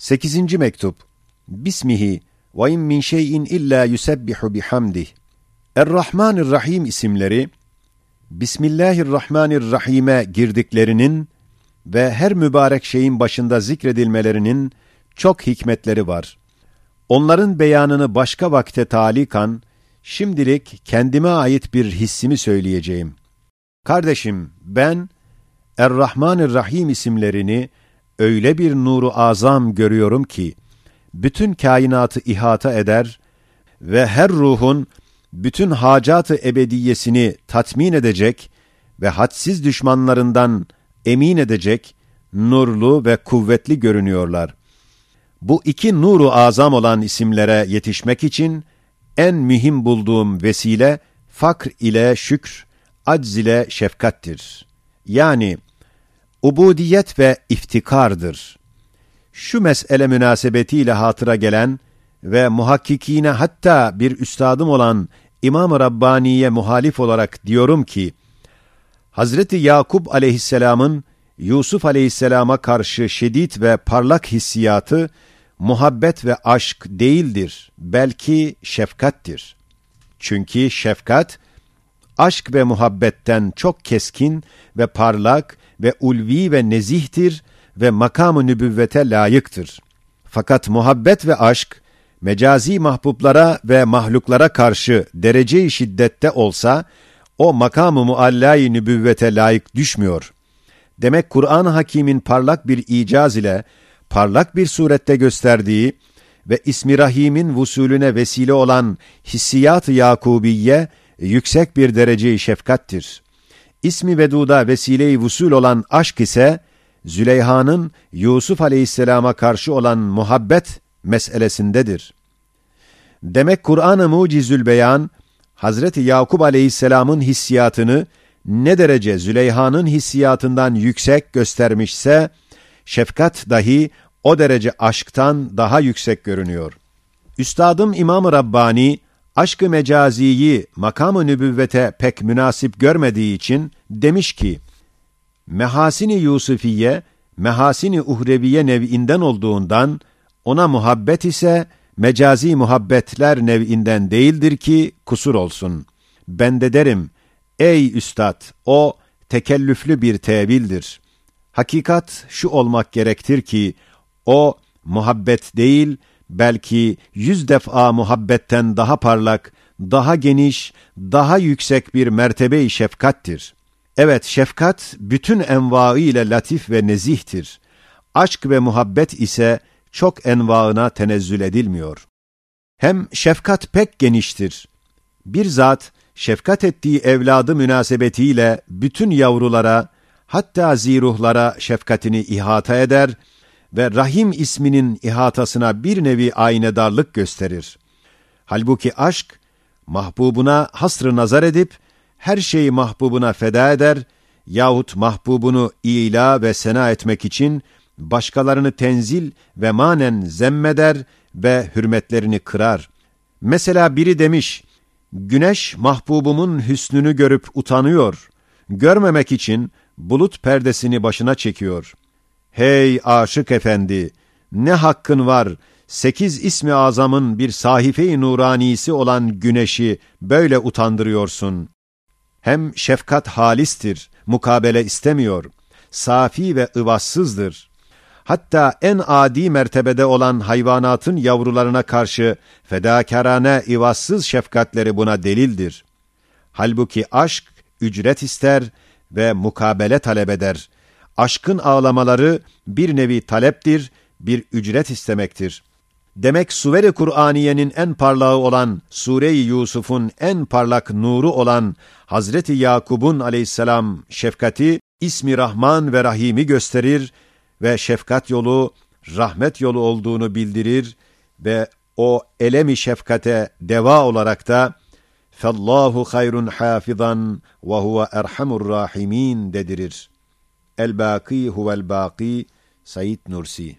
8. mektup. Bismihi ve in min şeyin illa yusebbihu bihamdih. Er-Rahmanir-Rahim isimleri Bismillahirrahmanirrahim'e girdiklerinin ve her mübarek şeyin başında zikredilmelerinin çok hikmetleri var. Onların beyanını başka vakte talikan, şimdilik kendime ait bir hissimi söyleyeceğim. Kardeşim, ben Er-Rahmanir-Rahim isimlerini öyle bir nuru azam görüyorum ki, bütün kainatı ihata eder ve her ruhun bütün hacatı ebediyesini tatmin edecek ve hadsiz düşmanlarından emin edecek, nurlu ve kuvvetli görünüyorlar. Bu iki nuru azam olan isimlere yetişmek için en mühim bulduğum vesile fakr ile şükr, acz ile şefkattir. Yani ubudiyet ve iftikardır. Şu mesele münasebetiyle hatıra gelen ve muhakkikine hatta bir üstadım olan İmam-ı Rabbani'ye muhalif olarak diyorum ki, Hazreti Yakup aleyhisselamın Yusuf aleyhisselama karşı şiddet ve parlak hissiyatı, muhabbet ve aşk değildir, belki şefkattir. Çünkü şefkat, aşk ve muhabbetten çok keskin ve parlak ve ulvi ve nezihtir ve makamı nübüvvete layıktır. Fakat muhabbet ve aşk, mecazi mahbublara ve mahluklara karşı derece-i şiddette olsa, o makamı muallâ-i nübüvvete layık düşmüyor. Demek Kur'an-ı Hakîm'in parlak bir icaz ile, parlak bir surette gösterdiği ve İsmi Rahim'in vusulüne vesile olan hissiyat-ı Yakubiye, yüksek bir derece-i şefkattir. İsmi Vedud'a vesile-i vusul olan aşk ise, Züleyha'nın Yusuf aleyhisselama karşı olan muhabbet meselesindedir. Demek Kur'an-ı Mucizül Beyan, Hazreti Yakup aleyhisselamın hissiyatını ne derece Züleyha'nın hissiyatından yüksek göstermişse, şefkat dahi o derece aşktan daha yüksek görünüyor. Üstadım İmam-ı Rabbani, aşkı mecaziyi makam-ı nübüvvete pek münasip görmediği için demiş ki, Mehasini Yusufiye, mehasini uhreviye nev'inden olduğundan, ona muhabbet ise mecazi muhabbetler nev'inden değildir ki kusur olsun. Ben de derim, ey üstad, o tekellüflü bir tevildir. Hakikat şu olmak gerektir ki, o muhabbet değil, belki yüz defa muhabbetten daha parlak, daha geniş, daha yüksek bir mertebe-i şefkattir. Evet, şefkat bütün envaı ile latif ve nezihtir. Aşk ve muhabbet ise çok envaına tenezzül edilmiyor. Hem şefkat pek geniştir. Bir zat, şefkat ettiği evladı münasebetiyle bütün yavrulara, hatta ziruhlara şefkatini ihata eder ve Rahim isminin ihatasına bir nevi aynedarlık gösterir. Halbuki aşk, mahbubuna hasrı nazar edip, her şeyi mahbubuna feda eder yahut mahbubunu ila ve sena etmek için başkalarını tenzil ve manen zemmeder ve hürmetlerini kırar. Mesela biri demiş, güneş mahbubumun hüsnünü görüp utanıyor. Görmemek için bulut perdesini başına çekiyor. Hey aşık efendi, ne hakkın var sekiz ismi azamın bir sahife-i nuranisi olan güneşi böyle utandırıyorsun. Hem şefkat halistir, mukabele istemiyor. Safi ve ıvassızdır. Hatta en adi mertebede olan hayvanatın yavrularına karşı fedakarane ivassız şefkatleri buna delildir. Halbuki aşk ücret ister ve mukabele talep eder. Aşkın ağlamaları bir nevi taleptir, bir ücret istemektir. Demek Suveri Kur'aniyenin en parlağı olan Sure-i Yusuf'un en parlak nuru olan Hazreti Yakub'un aleyhisselam şefkati ismi Rahman ve Rahim'i gösterir ve şefkat yolu rahmet yolu olduğunu bildirir ve o elemi şefkate deva olarak da Fallahu hayrun hafizan ve huve erhamur rahimin الباقي هو الباقي سيد نورسي.